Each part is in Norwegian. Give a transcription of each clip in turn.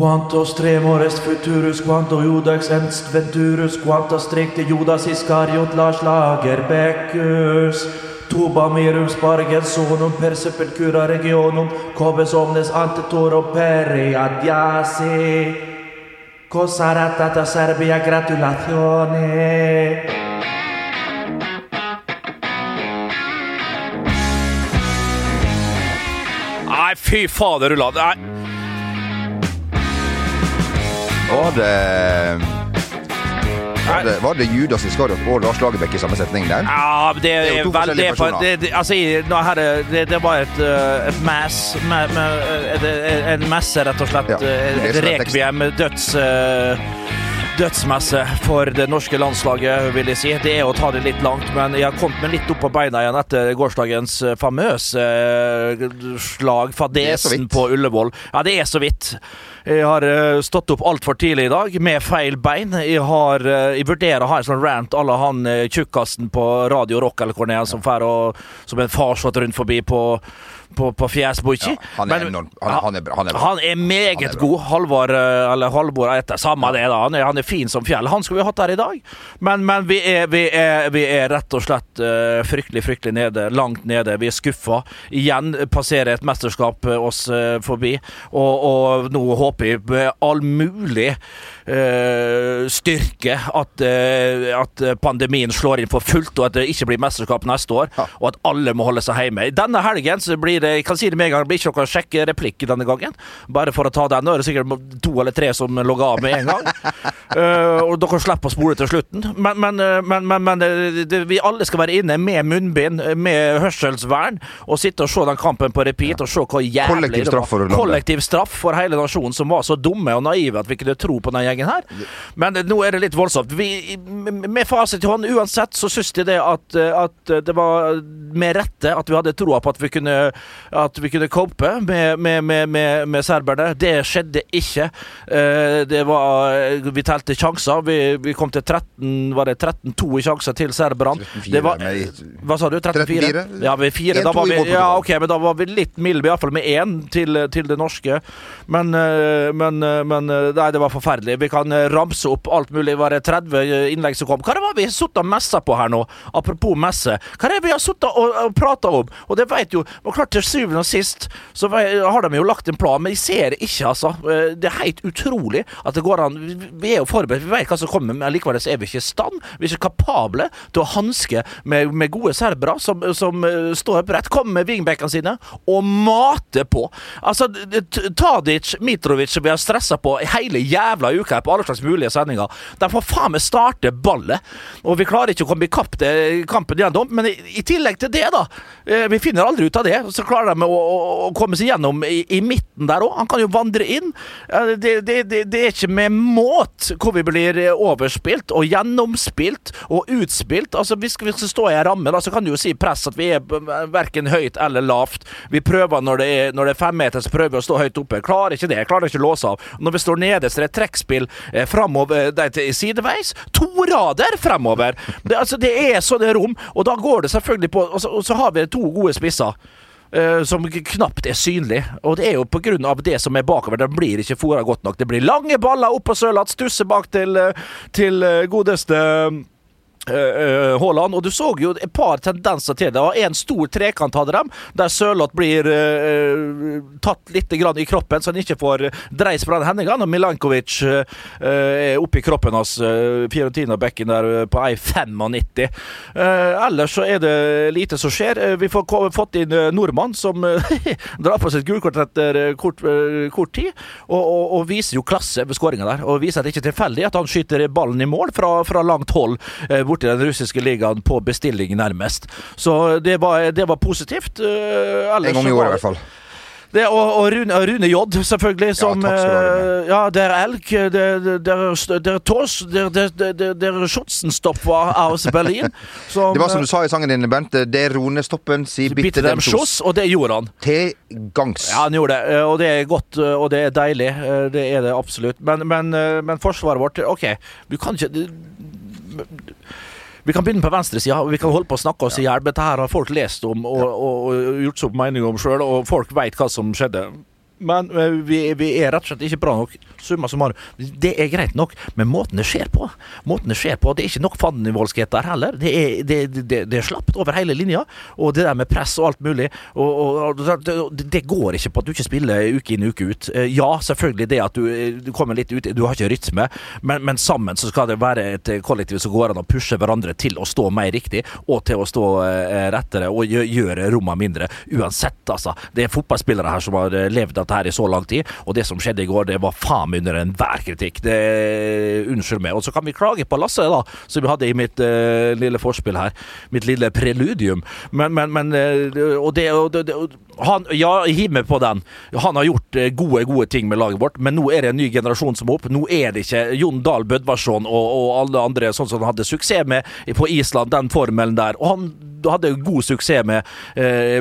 Quantos tremores futurus, quanto judax enst venturus, quanta strekte judas Iskariot Lars Lagerbäckus. Tuba merum spargens sonum per sepulcura regionum, cobes omnes ante toro peri adiasi. Cosa ratata Serbia gratulatione. Nei, fy fader, Ulla. Nei. Var det var det, var det Judas Iskariot og Lars Lagerbäck i samme setning der? Ja, det er jo to forskjellige er personer. det, altså, det, det var et, uh, et mass med, med, En messe, rett og slett. Ja, du et rekviem, døds... uh, Dødsmesse for det norske landslaget, vil jeg si. Det er å ta det litt langt, men jeg har kommet meg litt opp på beina igjen etter gårsdagens uh, famøse uh, slag, fadesen på Ullevål. Ja, det er så vidt. Jeg har uh, stått opp altfor tidlig i dag med feil bein. Jeg, har, jeg vurderer å ha en sånn rant à la han tjukkasen på Radio Rock eller hvor det er, som, og, som en farsott rundt forbi på, på, på fjesbukki. Ja, han. Han, han er bra. Han er meget god. Halvor uh, eller Halvor er etter. Samme det, da. Han er, han er fin som fjell. Han skulle vi hatt her i dag, men, men vi, er, vi, er, vi er rett og slett uh, fryktelig, fryktelig nede. Langt nede. Vi er skuffa. Igjen passerer et mesterskap uh, oss uh, forbi, og, og nå håper jeg med all mulig uh, styrke at, at pandemien slår inn for fullt, og at det ikke blir mesterskap neste år, Ja. og at alle må holde seg hjemme. Denne helgen så blir det jeg kan si det med en gang, det blir ikke noe sjekkereplikk denne gangen. Bare for å ta den. Nå er det sikkert to eller tre som logger av med en gang. uh, og dere slipper å spole til slutten. Men, men, eh, men, men, eh, det, vi alle skal være inne med munnbind, med hørselsvern, og sitte og se den kampen på repeat og se hvor jævlig Kollektiv straff for. Kollektiv straff for hele nasjonen, som var så dumme og naive at vi kunne tro på den gjengen her. Men nå er det litt voldsomt. Vi, med fasit i hånd, uansett, så syns de det at, at det var med rette at vi hadde troa på at vi kunne, at vi kunne cope med, med, med, med, med serberne. Det skjedde ikke. Eh, Det var Vi telte sjanser. Vi, vi kom til 13 Var det 13-2 i sjanser til serberne. Var- Hva sa du? 13-4? 13-4? Ja, vi fire. Da var vi, ja, ok, men da var vi litt milde, iallfall med én til, til det norske. Men, eh, men, eh, men eh, Nei, det var forferdelig. Vi kan eh, ramse opp alt mulig. Var det 30 innlegg som kom? Hva det var vi og messa på her nå? Apropos messe. Hva er det vi har sittet og, og prata om? Og det vet jo og klart Til syvende og sist så har de jo lagt en plan, men jeg ser det ikke, altså. Eh, Det er helt utrolig at det går an. Vi- er jo forberedt, vi vet hva som kommer, men likevel er vi ikke i stand. Vi er ikke kapable til å hanske med, med gode serbere som, som eh, står opprett, kommer med wingbackene sine og mater på. Altså, Tadic, Mitrovic, som vi har stressa på hele jævla uka her på alle slags mulige sendinger, de får faen meg starte ballet. Og vi klarer ikke å komme i kampen gjennom, men i, i tillegg til det, da eh, Vi finner aldri ut av det. Så klarer de å, å, komme seg gjennom i, i midten der òg. Han kan jo vandre inn. Det, det, det, det er ikke med måt hvor vi blir overspilt og gjennomspilt og utspilt. Altså Hvis vi skal stå i en ramme, da, så kan du jo si press at vi er verken høyt eller lavt. Vi prøver når det er, når det er femmeter, så prøver vi å stå høyt oppe. Klarer ikke det. Klarer ikke å låse av. Når vi står nede, så er det trekkspill eh, framover, er sideveis. To rader fremover! Det, altså, det er sånne rom, og da går det selvfølgelig på Og så, og så har vi to gode spisser. Eh, som knapt er synlig. Og det er jo av det som er bakover. Den blir ikke fôra godt nok. Det blir lange baller opp på Sørlandet, stusser bak til, eh, til eh, godeste Haaland, og du så jo et par tendenser til det. En stor trekant hadde dem, der Sørloth blir uh, tatt litt i kroppen, så han ikke får dreis på den hendinga. Og Milankovic uh, er oppi kroppen hans, uh, Fiorentina-bekken der uh, på ei 95. Eh, ellers så er det lite som skjer. Eh, vi får fått inn eh, nordmann som eh, drar på et gulkort etter eh, kort, eh, kort tid, og, og, og viser jo klasse ved skåringa der. Og viser at det ikke er tilfeldig at han skyter ballen i mål fra, fra langt hold eh, borti den russiske ligaen på bestilling, nærmest. Så det var, det var positivt. Eh, ellers En gang i året, i hvert fall. det, og, og Rune, Rune J, selvfølgelig, som takk ha, Rune. eh, Ja, det er elg, det det- det er- er tors, det er Schutzenstopper aus Berlin. Som, Det var som du sa i sangen din, Bent. Det er Ronestoppen, si bitte dem sjoss, og det gjorde han. Til gangs. Ja, han gjorde det, eh, og det er godt, eh, og det er deilig. eh, Det er det absolutt. Men, men, eh, men forsvaret vårt OK, du kan ikke vi kan begynne på venstresida. Vi kan holde på å snakke oss i hjel. Dette her har folk lest om og, og, og gjort seg opp mening om sjøl, og folk veit hva som skjedde. Men eh, vi, vi er rett og slett ikke bra nok. Summa summarum. Det er greit nok, men måten det skjer på Måten Det skjer på Det er ikke nok fandenivoldskhet der heller. Det er, det, det, det er slapt over hele linja. Og det der med press og alt mulig og, og, det, det går ikke på at du ikke spiller uke inn uke ut. Eh, Ja, selvfølgelig det at du, du kommer litt ut Du har ikke rytme, men, men sammen så skal det være et kollektiv som går an å pushe hverandre til å stå mer riktig, og til å stå eh, rettere og gjøre rommene mindre. Uansett, altså. Det er fotballspillere her som har levd levd dette her i så lang tid, og det som skjedde i går, det var faen meg under enhver kritikk. Det Unnskyld meg. Og så kan vi klage på Lasse, da, som vi hadde i mitt uh, lille forspill her. Mitt lille preludium. Men, men, men uh, Og det, og det, og han, Ja, hiv meg på den. Han har gjort eh, gode, gode ting med laget vårt, men nå er det en ny generasjon som er opp. Nå er det ikke Jon Dahl Bødvarsson og, og alle andre sånn som han hadde suksess med på Island, den formelen der. Og han hadde god suksess med,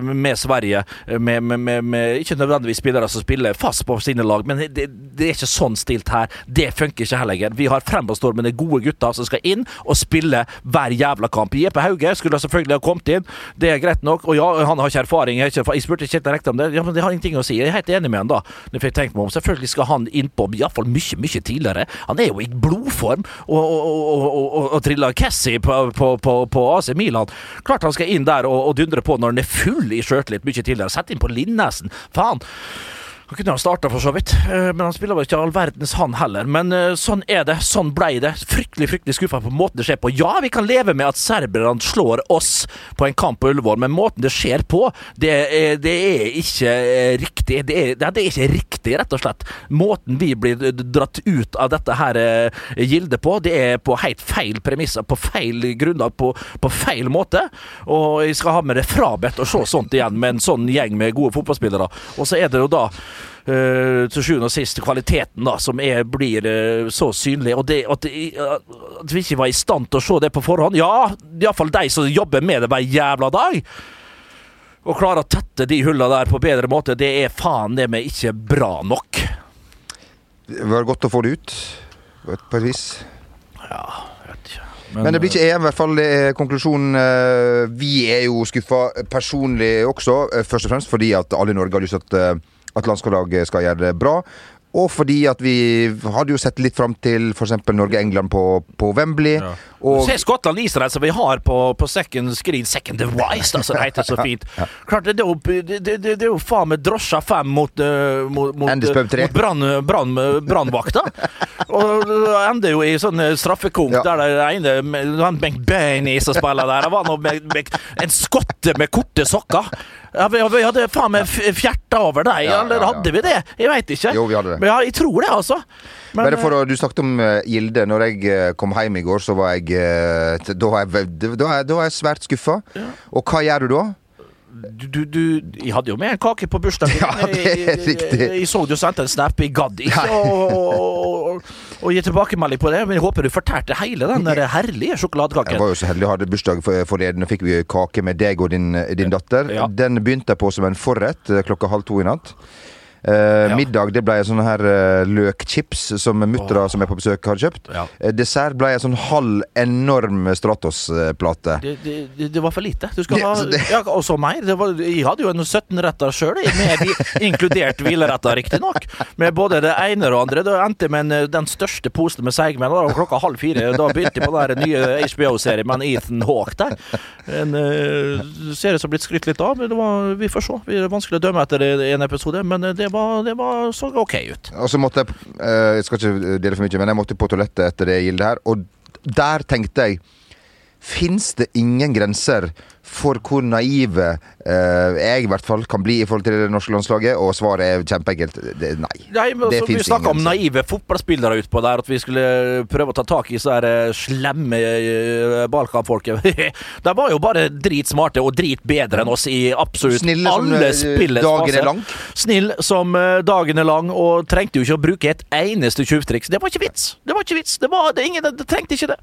med Sverige, med, med, med ikke nødvendigvis spillere som spiller fast på sine lag, men det, det er ikke sånn stilt her. Det funker ikke heller. Vi har fremadstormende gode gutter som skal inn og spille hver jævla kamp. Jeppe Hauge skulle selvfølgelig ha kommet inn, det er greit nok. Og ja, han har ikke erfaring. Jeg, ikke jeg spurte ikke direkte om det. Ja, men det har ingenting å si. Jeg er helt enig med han da. Når jeg tenkt meg om. Selvfølgelig skal han innpå iallfall mye, mye tidligere. Han er jo i blodform og, og, og, og, triller Cassie på, på, på, på AC Milan. Klart han skal inn der og dundre på når han er full i sjøltillit mye tidligere. Sett inn på Linnesen. Faen. Han kunne ha starta for så vidt, eh, men han spiller vel ikke all verdens han heller. Men eh, sånn er det. Sånn blei det. Fryktelig fryktelig skuffa på måten det skjer på. Ja, vi kan leve med at serberne slår oss på en kamp på Ullevål, men måten det skjer på, det er, det er ikke eh, riktig. Det er, det er ikke riktig, rett og slett. Måten vi blir dratt ut av dette her gildet på, det er på helt feil premisser, på feil grunnlag, på, på feil måte. Og jeg skal ha med det frabedt å se sånt igjen med en sånn gjeng med gode fotballspillere. Og så er det jo da til sjuende og sist kvaliteten da som er, blir eh, så synlig. Og det, at, at vi ikke var i stand til å se det på forhånd Ja, iallfall de som jobber med det hver jævla dag. Å klare å tette de hullene der på bedre måte, det er faen det med ikke bra nok. Det var godt å få det ut, på et, vis. Ja, jeg vet ikke. Men det blir ikke EM, i hvert fall. Det er konklusjonen. Eh, Vi er jo skuffa personlig også, eh, først og fremst fordi at alle i Norge har lyst til at, eh, at landslaget skal gjøre det bra. Og fordi at vi hadde jo sett litt fram til f.eks. Norge-England på, på Wembley. Ja. Og Se Skottland-Israel som vi har på, på second screen, second device, da, som det heter så fint. Klart, det, er jo, det, det, det er jo faen meg drosja fem mot, uh, mot, mot, mot brann, brann, brannvakta. Og det ender jo i sånn eh, straffekonk Ja. der det ene han Bengt Bainey som spiller der, det var noe med, med en skotte med korte sokker. Ja, vi, vi hadde faen meg fjerta over deg, Ja, eller hadde vi det? Jeg veit ikke. Jo, vi hadde det. Men ja, jeg tror det, altså. Men, Bare for å, Du snakket om uh, Gilde. Når jeg eh, kom hjem i går, så var jeg uh, Da var jeg, da var jeg, da var jeg svært skuffa. Og hva gjør du da? Du, du, du Jeg hadde jo med en kake på bursdagen. Ja, det er Jeg- riktig. Jeg, jeg så du sendte en snap. Jeg gadd ikke å å- å gi tilbakemelding på det, men jeg håper du fortærte hele den der herlige Jeg sjokoladekaken. var jo så heldig å ha bursdag for- forleden. Nå fikk vi kake med deg og din, din datter. Ja. Den begynte jeg på som en forrett eh, klokka halv to i natt. Eh, Ja. Middag det ble sånne her eh, løkchips som muttera som er på besøk, har kjøpt. Ja. Eh, dessert ble en sånn halv enorm Stratos-plate. Det, det, det- det var for lite. Du skal Det- ha det- ja, også mer. Det var, jeg hadde jo en 17-retter sjøl, inkludert hvileretter, riktignok. Med både det ene og det andre. Da endte jeg med en, den største posen med seigmenn. Da var klokka halv fire. Da begynte jeg på den nye HBO-serien med Ethan Hawke der. En uh, serie som har blitt skrytt litt av. Men det var, vi får se. Det er vanskelig å dømme etter en episode, men eh, det, var, det var, så ok ut. Og så måtte jeg eh, Jeg skal ikke dele for mye, men jeg måtte på toalettet etter det gildet her. Og der tenkte jeg Fins det ingen grenser for hvor naive eh, jeg i hvert fall kan bli i forhold til det norske landslaget? Og svaret er kjempeenkelt. Det, nei. Nei, men Det altså, Vi snakka om naive fotballspillere utpå der, at vi skulle prøve å ta tak i så her eh, slemme eh, Balkan-folket. De var jo bare dritsmarte og dritbedre enn oss i absolutt Snille alle eh, spillets lang. Snill som dagen er lang, og trengte jo ikke å bruke et eneste tjuvtriks. Det var ikke vits. Det var ikke vits. Det, var, det, ingen, det trengte ikke det.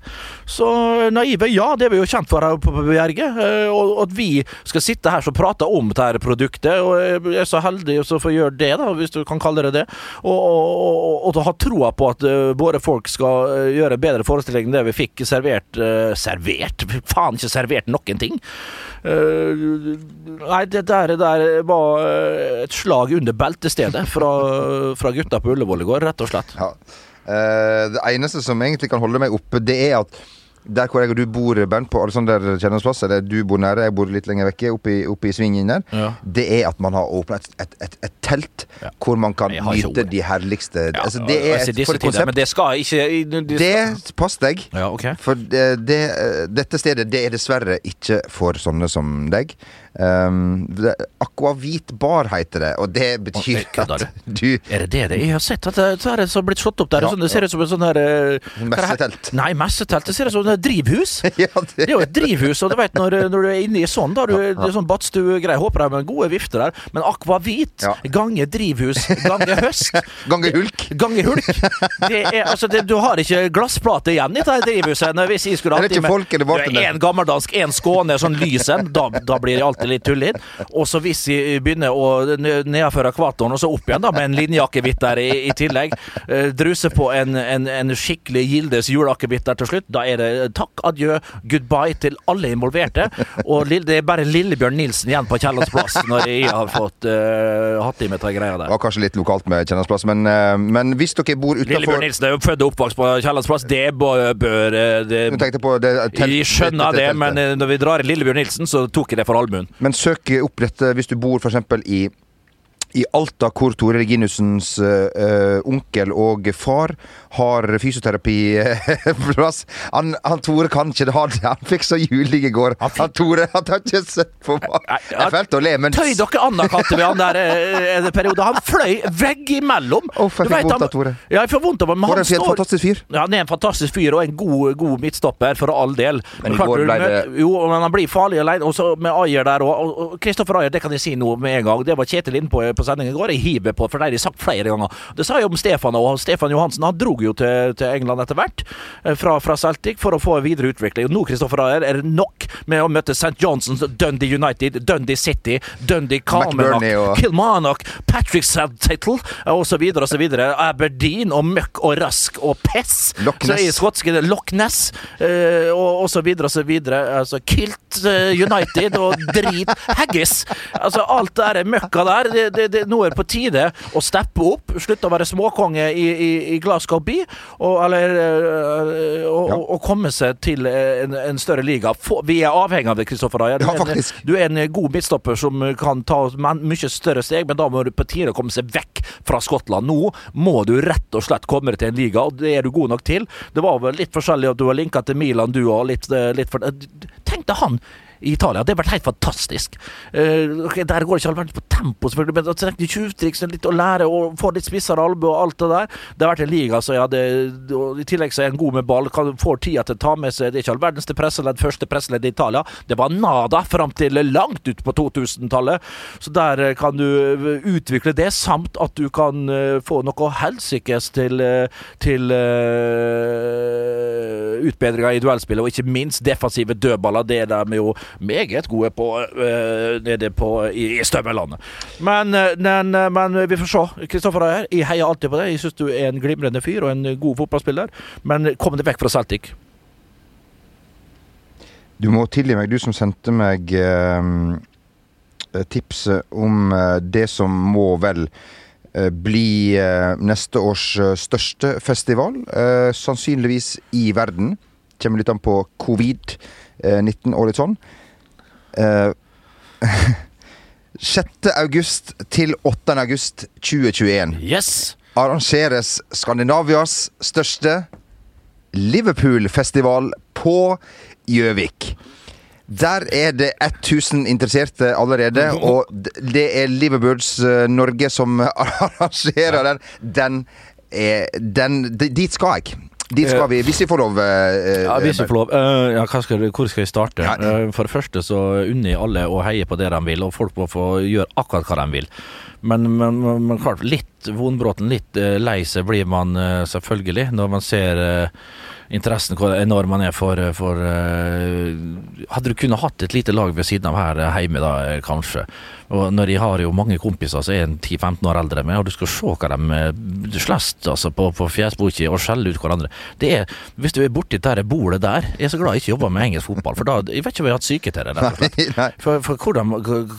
Så naive, ja, det er vi jo kjent for her på eh, og at vi skal sitte her og prate om dette produktet. Og jeg er så heldig å få gjøre det, da, hvis du kan kalle det det. Og, og, og, og ha troa på at uh, våre folk skal uh, gjøre bedre forestilling enn det vi fikk servert. Uh, servert? Faen, ikke servert noen ting. nei, det der, det der var et slag under beltestedet fra, fra gutta på Ullevål i går, rett og slett. Ja. det eneste som egentlig kan holde meg oppe, det er at der hvor jeg og du bor, Bernt, på Alexander Kiellands plass, eller du bor nære, jeg bor litt lenger vekke, oppe i, oppe i svingen der, ja. det er at man har åpna et, et, et, et, telt ja. hvor man kan nyte de herligste ja, altså, Det er et, for konsept. Men det skal ikke Det, det pass deg. Okay. For det, det, dette stedet det er dessverre ikke for sånne som deg. Um, Akvavit bar heter det, og det betyr at du Er det det det er? Jeg har sett at det er så blitt slått opp der. Ja, sånn, det ser ut som en sånn her uh, Messetelt. Nei, messetelt. Det ser ut som et drivhus. ja, det. det. er jo et drivhus, og du vet når, når du er inne i sånn, da du, ja, det er sånn badstuegreie. Håper de har gode vifter der. Men akvavit, ja. gange drivhus, gange høst Gange hulk. Gange hulk. Det er, altså, det, du har ikke glassplate igjen i det drivhuset. Hvis jeg skulle alltid med En gammeldansk, en Skåne, sånn lysen, da, da blir det alltid litt tullete. Og så hvis vi begynner å nedføre akvatoren og så opp igjen da med en linjeakevitt der i, i, tillegg, uh, druse på en, en, en skikkelig Gildes juleakevitt der til slutt, da er det takk, adjø, goodbye til alle involverte. Og det er bare Lillebjørn Nilsen igjen på Kiellands plass når jeg har fått uh, hatt i meg de greia der. Det var kanskje litt lokalt med Kiellands plass, men, uh, men, hvis dere bor utenfor Lillebjørn Nilsen er jo født og oppvokst på Kiellands plass, det bør det, det Jeg skjønner det, men når vi drar i Lillebjørn Nilsen, så tok jeg det for allmuen. Men søk opprett hvis du bor f.eks. i i Alta, hvor Tore Reginussens uh, onkel og far har fysioterapiplass. Han, han, Tore kan ikke ha det. Han fikk så juling i går. Han, han Tore han har ikke sett på meg. Jeg følte å le, men Tøy dere Anna-katter ved han der en periode. Han fløy veggimellom. Uff, jeg fikk vondt av Tore. Ja, jeg får vondt av ham. Han er en fantastisk fyr. Ja, han er en fantastisk fyr og en god, god midtstopper, for all del. Men men, klart, det Jo, men han blir farlig alene. Og så med Ayer der òg. Kristoffer Ayer, det kan jeg si nå med en gang. Det var Kjetil innpå på sending i går. Jeg hiver på, for det har de sagt flere ganger. Det sa jeg om Stefan og Stefan Johansen. Han dro jo til, til England etter hvert, eh, fra, fra, Celtic, for å få videre utvikling. Og nå Kristoffer er det nok med å møte St. Johnsons, Dundee United, Dundee City, Dundee Carmanac, og... Kilmarnock, Patrick Subtitle osv. osv. Aberdeen og Møkk og Rask og Pess. Loch Ness. Skotske, Loch Ness eh, og osv. osv. Altså Kilt eh, United og drit Haggis. Altså alt det der møkka der. Det, det, det, nå er det på tide å steppe opp. Slutte å være småkonge i, i, i Glasgow by, og, eller øh, og, ja. og, komme seg til en, en større liga. vi er avhengig av det, Kristoffer Ayer. Ja, du er en god midtstopper som kan ta mye større steg, men da må du på tide å komme seg vekk fra Skottland. Nå må du rett og slett komme deg til en liga, og det er du god nok til. Det var vel litt forskjellig at du var linka til Milan, du òg. litt, litt for Tenk deg han i Italia. Det har vært helt fantastisk. Uh, der går det ikke all verden på tempo, selvfølgelig, men trenger tjuvtriks, litt å lære og få litt spissere albue og alt det der. Det har vært en liga så ja, hadde og I tillegg så er en god med ball, kan, får tida til å ta med seg Det er ikke all verdens til presseledd, første presseledd i Italia. Det var nada fram til langt ut på 2000-tallet. Så der eh, kan du eh, utvikle det, samt at du kan få noe helsikes til, uh, utbedringer i duellspillet, og ikke minst defensive dødballer. Det er de jo meget gode på uh, nede på, i, i Stømmelandet. Men, eh, men, eh, men, vi får se. Kristoffer her, jeg heier alltid på deg. Jeg syns du er en glimrende fyr og en god fotballspiller, men kom deg vekk fra Celtic. Du må tilgi meg, du som sendte meg eh, tipset om eh, det som må vel bli neste års største festival. sannsynligvis i verden. Kommer litt an på covid-19 og litt sånn. 6. august til 8. august 2021 yes. arrangeres Skandinavias største Liverpool-festival på Gjøvik. Der er det 1000 interesserte allerede, og det er Liverbirds uh, Norge som arrangerer den. Den er den, Dit skal jeg. Dit skal vi, hvis vi får lov. Eh, ja, hvis vi får lov. Uh, ja, skal, hvor skal vi starte? Ja. Uh, for det første så unner jeg alle å heie på det de vil, og folk må få gjøre akkurat hva de vil. Men, men, men klart, litt vonbråten, litt lei seg blir man selvfølgelig når man ser interessen hvor enorm han er for, for uh, Hadde du kunnet hatt et lite lag ved siden av her eh, hjemme, da, eh, kanskje. Og når de har jo mange kompiser som er en 10-15 år eldre enn meg, og du skal se hva de slåss altså, på, på fjesboka og skjeller ut hverandre. Det er, hvis du er borti der bordet der Jeg er så glad jeg ikke jobber med engelsk fotball, for da Jeg vet ikke om jeg har hatt syke til det, rett og slett. For, for de,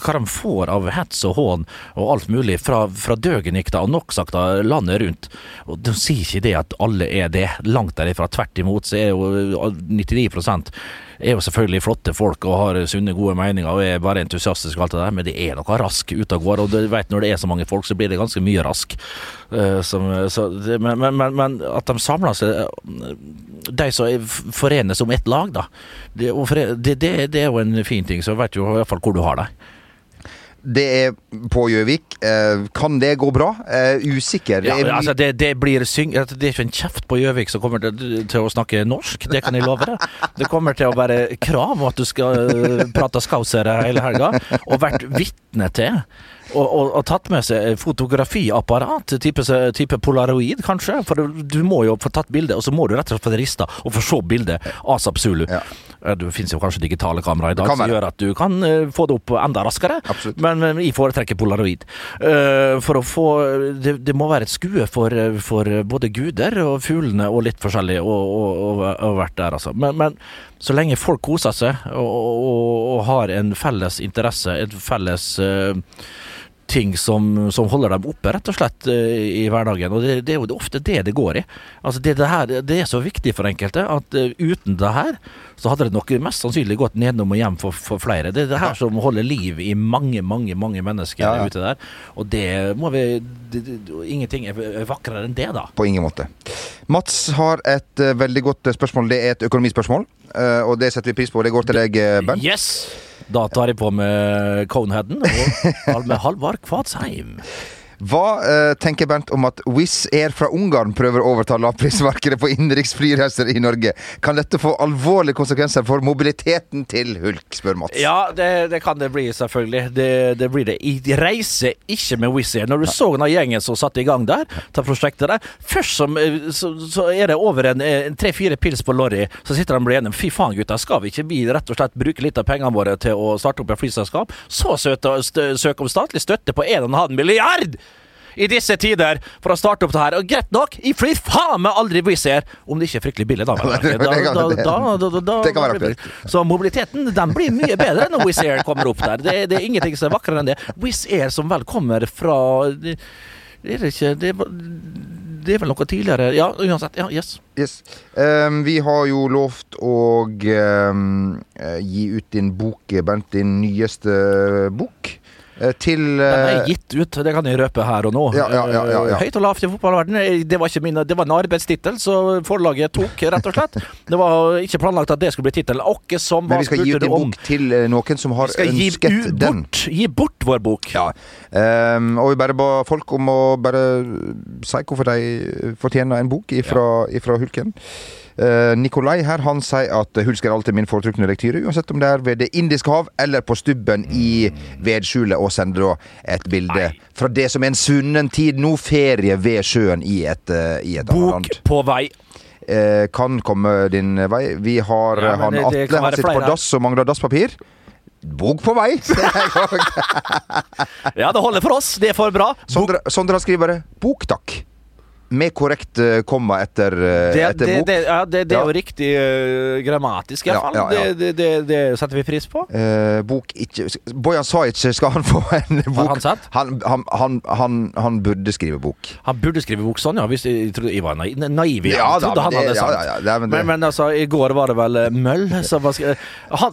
hva de får av hets og hån og alt mulig fra, fra døgenikta og nok sagt landet rundt. Og De sier ikke det at alle er det, langt derifra. Tvert imot så er jo 99% er jo selvfølgelig flotte folk og har sunne, gode meninger og er bare entusiastiske og alt det der, men det er noe rask ute og går. Og du vet når det er så mange folk, så blir det ganske mye rask. Uh, som, så men, men, men, at de samler seg eh, De som forenes om ett lag, da. Det, det, det, det er jo en fin ting, så vet du i hvert fall hvor du har deg. Det er på Gjøvik. Eh, kan det gå bra? Eh, usikker. Ja, Det er- altså det, det blir syng... altså, Det er ikke en kjeft på Gjøvik som kommer til, til å snakke norsk, det kan jeg love deg. Det kommer til å være krav om at du skal prate skausere hele helga, og vært vitne til. Og, og, og tatt med seg fotografiapparat, type, type polaroid kanskje. For du, må jo få tatt bilde, og så må du rett og slett få det rista og få se bildet asap zulu. Ja. Eh, Det finnes jo kanskje digitale kamera i dag som gjør at du kan eh, få det opp enda raskere. Absolutt. Men, men jeg foretrekker polaroid. Uh, for å få det, det må være et skue for, for både guder og fuglene og litt forskjellig å ha vært der, altså. Men, men så lenge folk koser seg og, og, og har en felles interesse, et felles eh, ting som, som holder dem oppe, rett og slett, eh, i hverdagen. Og det, det er jo ofte det det går i. Altså det, det, her, det er så viktig for enkelte at eh, uten det her, så hadde det nok mest sannsynlig gått nedom og hjem for, for flere. Det er det her som holder liv i mange, mange mange mennesker Ja, ja. ute der. Og det må vi Ingenting er er vakrere enn det, da. På ingen måte. Mats har et eh, veldig godt spørsmål. Det er et økonomispørsmål, og det setter vi pris på. Det går til deg, Bernt. Yes! Da tar jeg på med Coneheaden og med Halvard Kvadsheim. Hva eh, tenker Bernt om at Wizz Air fra Ungarn prøver å overta lavprismarkedet på innenriksflyreiser i Norge? Kan dette få alvorlige konsekvenser for mobiliteten til Hulk, spør Mats. Ja, det, det kan det bli, selvfølgelig. Det, det blir det. Jeg reiser ikke med Wizz Air. Når du så den gjengen som satte i gang der, til prosjektet der Først som, eh, så, så er det over en en tre-fire pils på Lorry, så sitter de og blir enige. Fy faen, gutta, skal vi ikke vi rett og slett bruke litt av pengene våre til å starte opp et flyselskap? Så søke om statlig støtte på 1,5 milliard! I disse tider for å starte opp det her. Og greit nok, jeg flyr faen meg aldri Wizz Air om det ikke er fryktelig billig, da. Det kan- være aktuelt. så mobiliteten den blir mye bedre når Wizz Air kommer opp der. Det, det er ingenting som er vakrere enn det. Wizz Air som vel kommer fra det, Er det ikke det, det er vel noe tidligere Ja, uansett. Ja, yes. Yes. Um, vi har jo lovt å um, gi ut din bok, Bernt. Din nyeste bok. Eh, til Den er eh, gitt ut, det kan jeg røpe her og nå. Ja, ja, ja, ja. Høyt og lavt i fotballverden Det var min, det var en arbeidstittel, så forlaget tok, rett og slett. Det var ikke planlagt at det skulle bli tittelen. Men vi skal gi ut en bok til eh, noen som har ønsket gi den. bort, gi bort vår bok. Ja. Um, og vi bare ba folk om å bare si hvorfor de fortjener en bok ifra, ifra Hulken. Uh, Nikolai her, han sier at Hulsk er alltid min foretrukne lektyre, uansett om det er ved Det indiske hav eller på stubben i vedskjulet, og sender da et bilde fra det som er en svunnen tid nå, ferie ved sjøen i et, uh, i et annet Bok land. på vei. Eh, kan komme din vei. Vi har Ja, eh, han det- det Atle, han sitter på dass og mangler dasspapir. Bok på vei! Ja, det holder for oss. Det er for bra. Bok Sondre, Sondre skriver bare 'bok, takk'. Med korrekt eh, komma etter, eh, Det, etter det, bok. det, ja, det, er Ja. jo riktig uh, grammatisk, i Ja, ja, ja. Det, det, setter vi pris på. Eh, bok ikke Bojan Sajic, skal han få en bok? han sagt? Han, han, han, han, han burde skrive bok. Han burde skrive bok sånn, ja. Hvis jeg trodde jeg var naiv, naiv. Ja da, trodde han hadde ja, sagt. ja, ja, det er- men men, men altså, i går var det vel Møll som var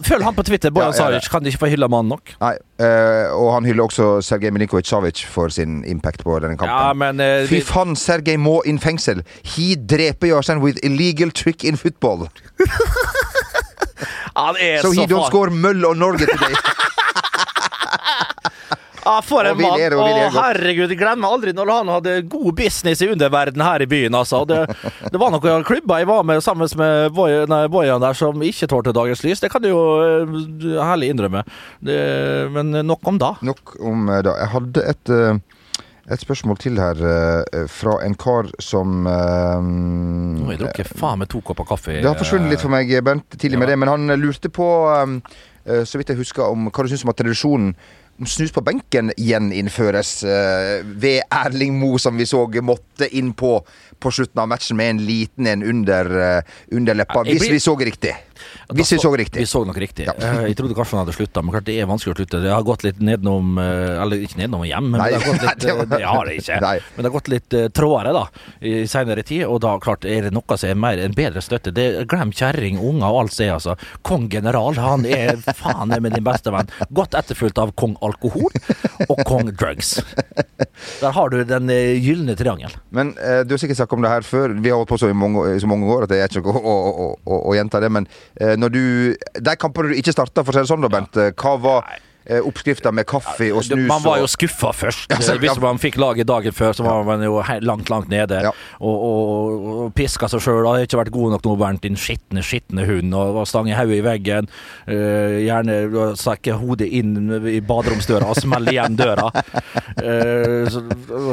Følg han på Twitter, Bojan Ja, ja, ja. Sajic. Kan ikke få hylla mannen nok? Nei, eh, og han hyller også Sergej Milinkovic Savic for sin impact på denne kampen. Ja, men eh, Fy faen, Sergej må inn fengsel. He dreper Jarstein with illegal trick in football. Han er So så he don't score Møll og Norge today. Ah, for en mann! Å, herregud, jeg glemmer aldri når han hadde god business i underverden her i byen, altså. Det, det var noen klubber jeg var med sammen med boyene Bojan der som ikke tålte dagens lys. Det kan du jo eh, herlig innrømme. Det, men nok om da. Nok om eh, da. Jeg hadde et, eh, Et spørsmål til her eh, fra en kar som eh, Nå har jeg drukket faen meg to kopper kaffe. Det har forsvunnet litt for meg, Bernt, tidlig med Ja. det, men han lurte på, um, så vidt jeg husker, om hva du syns om at tradisjonen om snus på benken gjeninnføres uh, ved Erling Moe, som vi så måtte inn på på slutten av matchen med en liten en under, uh, under leppa. Hvis blir- vi så riktig. Hvis vi så riktig. Vi så nok riktig. Ja. Eh, Jeg trodde kanskje han hadde slutta, men klart det er vanskelig å slutte. Det har gått litt nedenom eh, Eller ikke nedenom hjem, men Nei, det har gått litt det var- eh, Det har det ikke. Nei. Men det har gått litt trådere da i seinere tid, og da klart er det noe som er mer en bedre støtte. Det Glem kjerring, unger og alt det, altså. Kong general, han er faen er med din beste venn. Godt etterfulgt av kong alkohol og kong drugs. Der har du den eh, gylne triangel. Men eh, du har sikkert snakket om det her før. Vi har holdt på så i mange, så mange år at det er ikke noe å, å, å, å gjenta det. Men eh, når du De kampene du ikke starta, for å si det sånn, da, Bent. eh, Hva var eh, oppskrifta med kaffe og snus? Man var jo skuffa først. Ja, så- Hvis man fikk laget dagen før, så var man jo langt, langt nede. Ja. Og, og, og piska seg sjøl. Har ikke vært god nok nå, Bernt, din skitne, skitne hund. Og og stange hodet i veggen. Uh, gjerne uh, hodet inn i baderomsdøra og smelle igjen døra. Uh,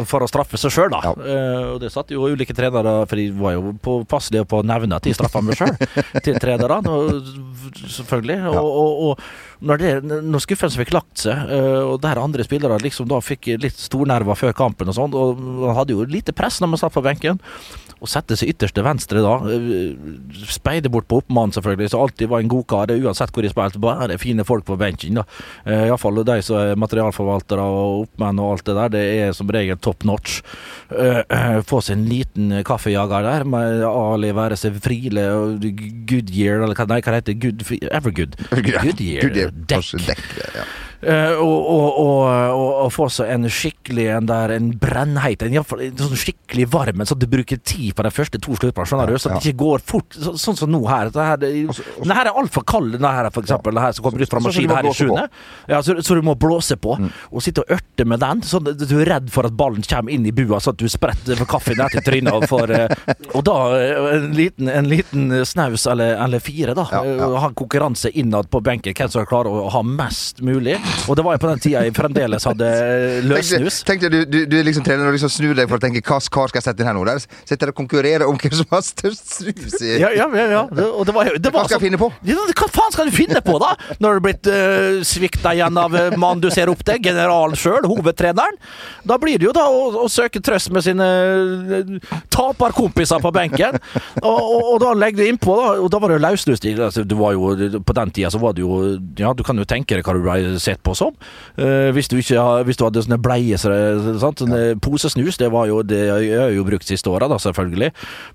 for å straffe seg sjøl, da. Ja. Eh, og det satt jo ulike trenere, for de var jo påpasselige på å nevne at de straffa meg sjøl, til trenerne. Selvfølgelig. Og, og, og når, det, når skuffelsen fikk lagt seg, eh, og der andre spillere liksom da fikk litt stornerver før kampen og sånn, og man hadde jo lite press når man satt på benken, og sette seg ytterst til venstre da, eh, speide bort på oppmannen selvfølgelig, så alltid var en godkar, uansett hvor de spilte, bare fine folk på benken da. Eh, Iallfall de som er materialforvaltere og oppmenn og alt det der, det er som regel top notch. Eh, Få seg en liten kaffejager der, med Ali være seg Friele og Goodyear, eller hva, nei, hva heter det? Good, Evergood. Goodyear. Er dekk. dekk. Ja. Eh, og, og, og, og, få seg en skikkelig en der, en brennheit en, sånn skikkelig varm en, sånn at du bruker tid på de første to skjønner du? Så Ja. det ikke går fort. Så, sånn som nå her. Det her, det, den her er altfor kald, den her for eksempel. Den her som kommer ut fra Sånn maskinen her i. Mm. sjuende. Ja, så, så du må blåse på. Og sitte og ørte med den, sånn at du er redd for at ballen kommer inn i bua, sånn at du spretter kaffen ned til trynet. Og, får, eh, og da eh, en liten, en liten snaus eller, eller fire, da. Ja, ja. Ha konkurranse innad på benken, hvem som klarer å ha mest mulig. Og det var jo på den tida jeg fremdeles hadde løssnus. Tenk deg, du, du, er liksom trener og liksom snur deg for å tenke hva kar skal jeg sette inn her nå? Der sitter og konkurrerer om hvem som har størst snus i Ja, ja, ja. ja. Det, og det var, det var Hva skal jeg finne på? Ja, hva faen skal du finne på, da? Når du er blitt uh, svikta igjen av uh, mannen du ser opp til, generalen sjøl, hovedtreneren. Da blir det jo da å, å søke trøst med sine taperkompiser på benken. Og, og, og da legger du innpå, da. Og da var det jo løssnus. Altså, du var jo, på den tida så var det jo Ja, du kan jo tenke deg hva du ble sett på som. Eh, hvis, du ikke, hvis du hadde sånne bleie så ja. Sånne posesnus, det var jo Det jeg har jo brukt siste åra, da, selvfølgelig.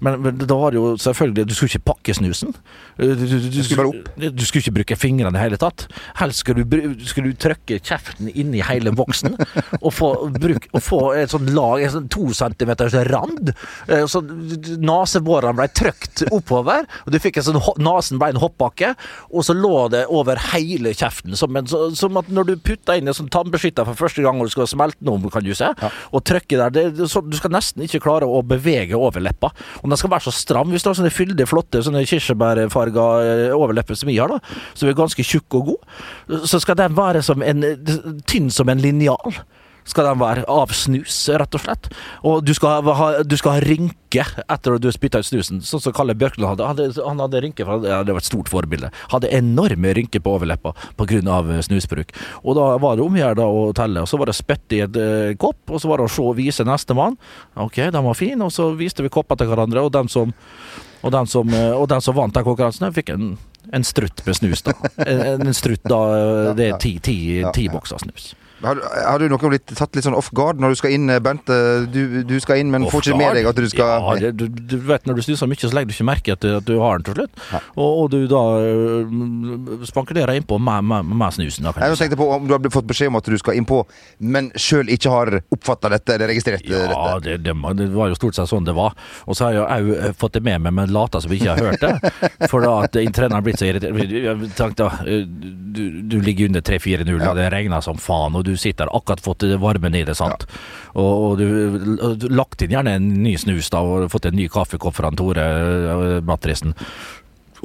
Men, men da var det jo selvfølgelig Du skulle ikke pakke snusen. Eh, Du, du, du, skulle bare du skulle ikke bruke fingrene i hele tatt. Helst skulle du, skulle du trykke kjeften inn i hele boksen og få, bruk, og få et sånt lag, et sånt to centimeters rand. Eh, Så nesebårene ble trykt oppover, og du fikk en sånn Nesen ble en hoppbakke, og så lå det over hele kjeften. Som, en, som at når du putter inn en sånn tannbeskytter for første gang og du skal smelte noe, kan du se, og trykke der, det, det, så, du skal nesten ikke klare å bevege overleppa. Og den skal være så stram. Hvis du har sånne fyldige, flotte sånne kirsebærfarga eh, overlepper som vi har, da, som er ganske tjukk og god, så skal den være som en tynn som en linjal skal den være av snus, rett og slett. Og du skal ha, du skal ha rynke etter at du har spytta ut snusen, sånn som Kalle Bjørkland hadde. hadde han hadde rynke, for ja, hadde vært et stort forbilde. Hadde enorme rynker på overleppa pga. snusbruk. Og da var det om å gjøre å telle, og så var det spytt i et eh, kopp, og så var det å se og vise nestemann. Ok, den var fin, og så viste vi kopper til hverandre, og den som og den som, eh, og den som vant den konkurransen, fikk en, en strutt med snus, da. En, en strutt da, eh, det er ti, ti, ti bokser snus. Har, har du noen blitt tatt litt sånn off guard når du skal inn, eh, Bernt? Eh, Du, du skal inn, men får ikke med deg at du skal Ja, det, du, du vet når du snuser mye, så legger du ikke merke til at du har den til slutt. Og, og du da øh, spankulerer innpå med, med, med snusen. Da, Jeg tenkte på om du har fått beskjed om at du skal innpå, men sjøl ikke har oppfatta dette, eller registrert eh, Ja, dette. det, det, det var jo stort sett sånn det var. Og så har jeg òg fått det med meg, men lata som jeg ikke har hørt det. For da at treneren har blitt så irritert. Jeg tenkte, du, du ligger under 3-4-0, Ja. og det regner som faen, og du sitter akkurat fått varmen i det, sant. Og, og du og du lagt inn gjerne en ny snus, da, og fått en ny kaffekopp fra Tore øh, Matrisen.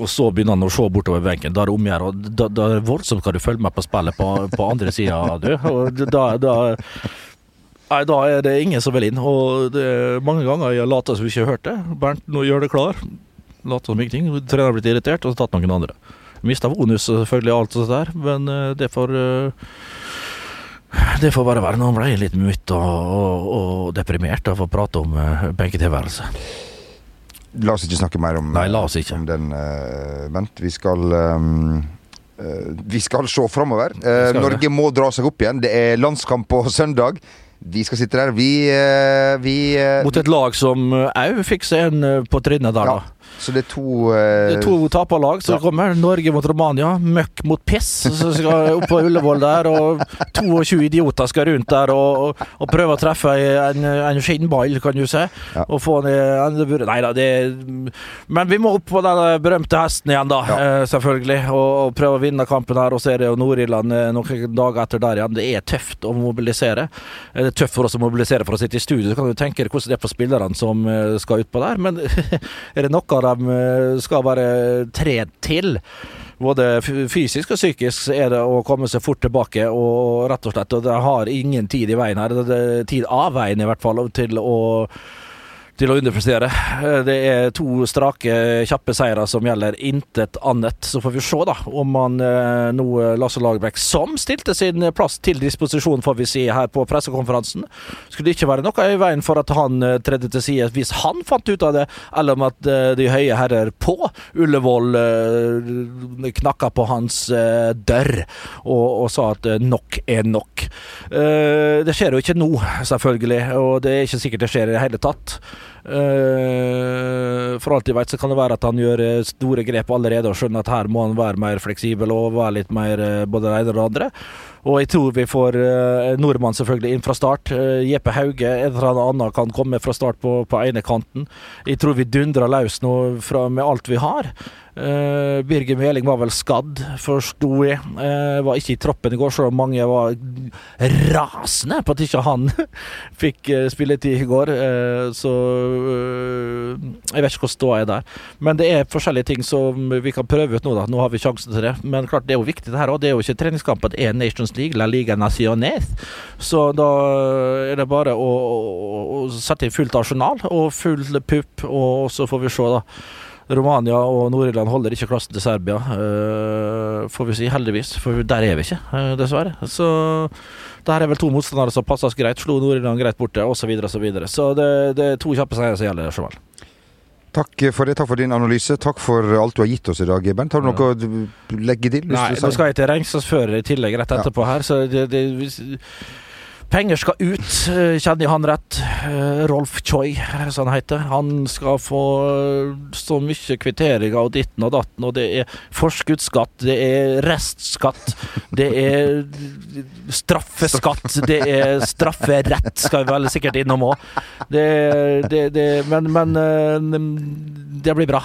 Og så begynner han å se bortover benken. Da er det om å gjøre, og da, da er det voldsomt hva du følger med på spillet på, på andre sida, du. Og da, da Nei, da er det ingen som vil inn. Og det er mange ganger jeg later som vi ikke har hørt det. Bernt, nå gjør det klar. Later som ingenting. Treneren har blitt irritert og så tatt noen andre. Mista bonus selvfølgelig, alt sånt der, men eh, det får eh, det får bare være. Nå ble jeg litt mutt og, og, og deprimert av å prate om uh, benketilværelse. La oss ikke snakke mer om, Nei, la oss ikke. om den, uh, Bent. Vi skal um, uh, Vi skal se framover. Uh, Norge må dra seg opp igjen. Det er landskamp på søndag. Vi skal sitte der. Vi, vi Mot et lag som òg fikk seg en på trinnet der, Ja. Så det er to uh, Det er to taperlag som Ja. kommer. Norge mot Romania. Møkk mot piss. Så skal opp på Ullevål der. Og 22 idioter skal rundt der og, og, og prøve å treffe en, en skinnball, kan du se. Ja. Og få en Nei da, det Men vi må opp på den berømte hesten igjen, da. Ja. Eh, selvfølgelig. Og, og prøve å vinne kampen her. Og så er det jo Nord-Irland eh, noen dager etter der igjen. Det er tøft å mobilisere. Det er tøft for oss å mobilisere for å sitte i studio. Så kan du tenke deg hvordan det er for spillerne som skal utpå der. Men er det noe de eh, skal bare tre til? Både fysisk og psykisk er det å komme seg fort tilbake og rett og slett Og det har ingen tid i veien her. Det er tid av veien, i hvert fall, til å til å underprestere. Eh, Det er to strake, kjappe seire som gjelder, intet annet. Så får vi se da om han eh, nå Lasse Lagerbäck, som stilte sin plass til disposisjon, får vi si her på pressekonferansen, skulle det ikke være noe i veien for at han eh, tredde til side hvis han fant ut av det, eller om at eh, de høye herrer på Ullevål eh, knakka på hans eh, dør og, og sa at eh, nok er nok. Eh, Det skjer jo ikke nå, selvfølgelig, og det er ikke sikkert det skjer i det hele tatt. Eh, For alt jeg vet så kan det være at han gjør eh, store grep allerede og skjønner at her må han være mer fleksibel og være litt mer eh, både det ene og det andre. Og jeg tror vi får eh, nordmann selvfølgelig inn fra start. Jeppe Hauge, en eller annen kan komme fra start på, på ene kanten. Jeg tror vi dundrer løs nå fra, med alt vi har. Uh, Birger Meling var vel skadd, forsto jeg. Uh, var ikke i troppen i går, selv om mange var rasende på at ikke han fikk uh, spilletid i går. Så jeg vet ikke hvordan ståa er der. Men det er forskjellige ting som vi kan prøve ut nå. da Nå har vi sjansen til det. Men klart det er jo viktig, det her òg. Det er jo ikke treningskamp, det er Nations League, La Liga Naciones. Så da er det bare å, å, å sette inn fullt arsenal og full pupp, og så får vi se, da. Romania og Nord-Irland holder ikke klassen til Serbia, eh, får vi si. Heldigvis, for der er vi ikke, eh, dessverre. Så det her er vel to motstandere som passer oss greit. Slo Nord-Irland greit borte, osv., osv. Så, videre. så det, det er to kjappe seire som gjelder. Sjøvel. Takk for det, takk for din analyse. Takk for alt du har gitt oss i dag, Bernt. Har du noe å legge til? Nei, nå skal jeg til Rengsåsfør i tillegg rett etterpå her, så det, det Penger skal ut, eh, kjenner jeg han rett. Eh, Rolf Choi, som han heter. Han skal få eh, så mye kvitteringer og ditten og datten, og det er forskuddsskatt, det er restskatt, det er straffeskatt, det er strafferett, skal vi vel sikkert innom òg. Det, det, det, men, men det blir bra.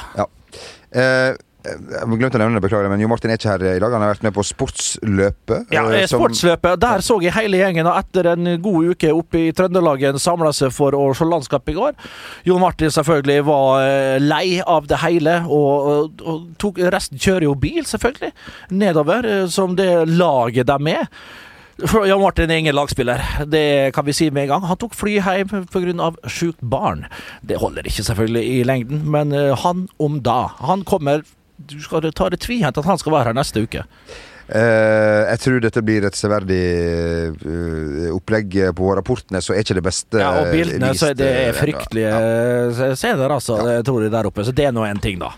Eh, jeg glemte å nevne det, beklager, men Jo Martin er ikke her i dag. Han har vært med på Sportsløpet. Ja, eh, Sportsløpet. Der så jeg hele gjengen, og etter en god uke oppe i Trøndelagen samla seg for å se landskap i går. Jon Martin selvfølgelig var eh, lei av det hele, og, og, tok, resten kjører jo bil, selvfølgelig, nedover, eh, som det laget de er. Jan Martin er ingen lagspiller, det kan vi si med en gang. Han tok fly hjem pga. sjukt barn. Det holder ikke selvfølgelig i lengden, men han om da. Han kommer Du skal ta det tvihendt at han skal være her neste uke. Uh, jeg tror dette blir et severdig uh, opplegg på rapportene, så er ikke det beste Ja, og bildene, vist, så det eh, er fryktelige ja. scener, altså. Det tror jeg der oppe. Så det er nå en ting, da.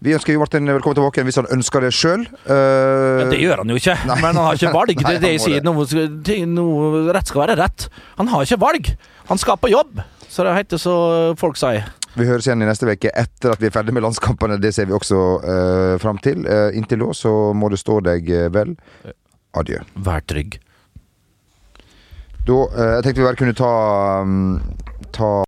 Vi ønsker Jo Martin velkommen tilbake hvis han ønsker det sjøl. Men det gjør han jo ikke. nei. Men han har ikke valg. Det er det jeg sier. Noe, noe rett skal være rett. Han har ikke valg. Han skal på jobb. Så det heter så folk sier. Vi høres igjen i neste uke etter at vi er ferdig med landskampene. Det ser vi også uh, fram til. Uh, inntil da så må det stå deg eh, vel. Adjø. Vær trygg. Da, uh, jeg tenkte vi bare kunne ta, um, ta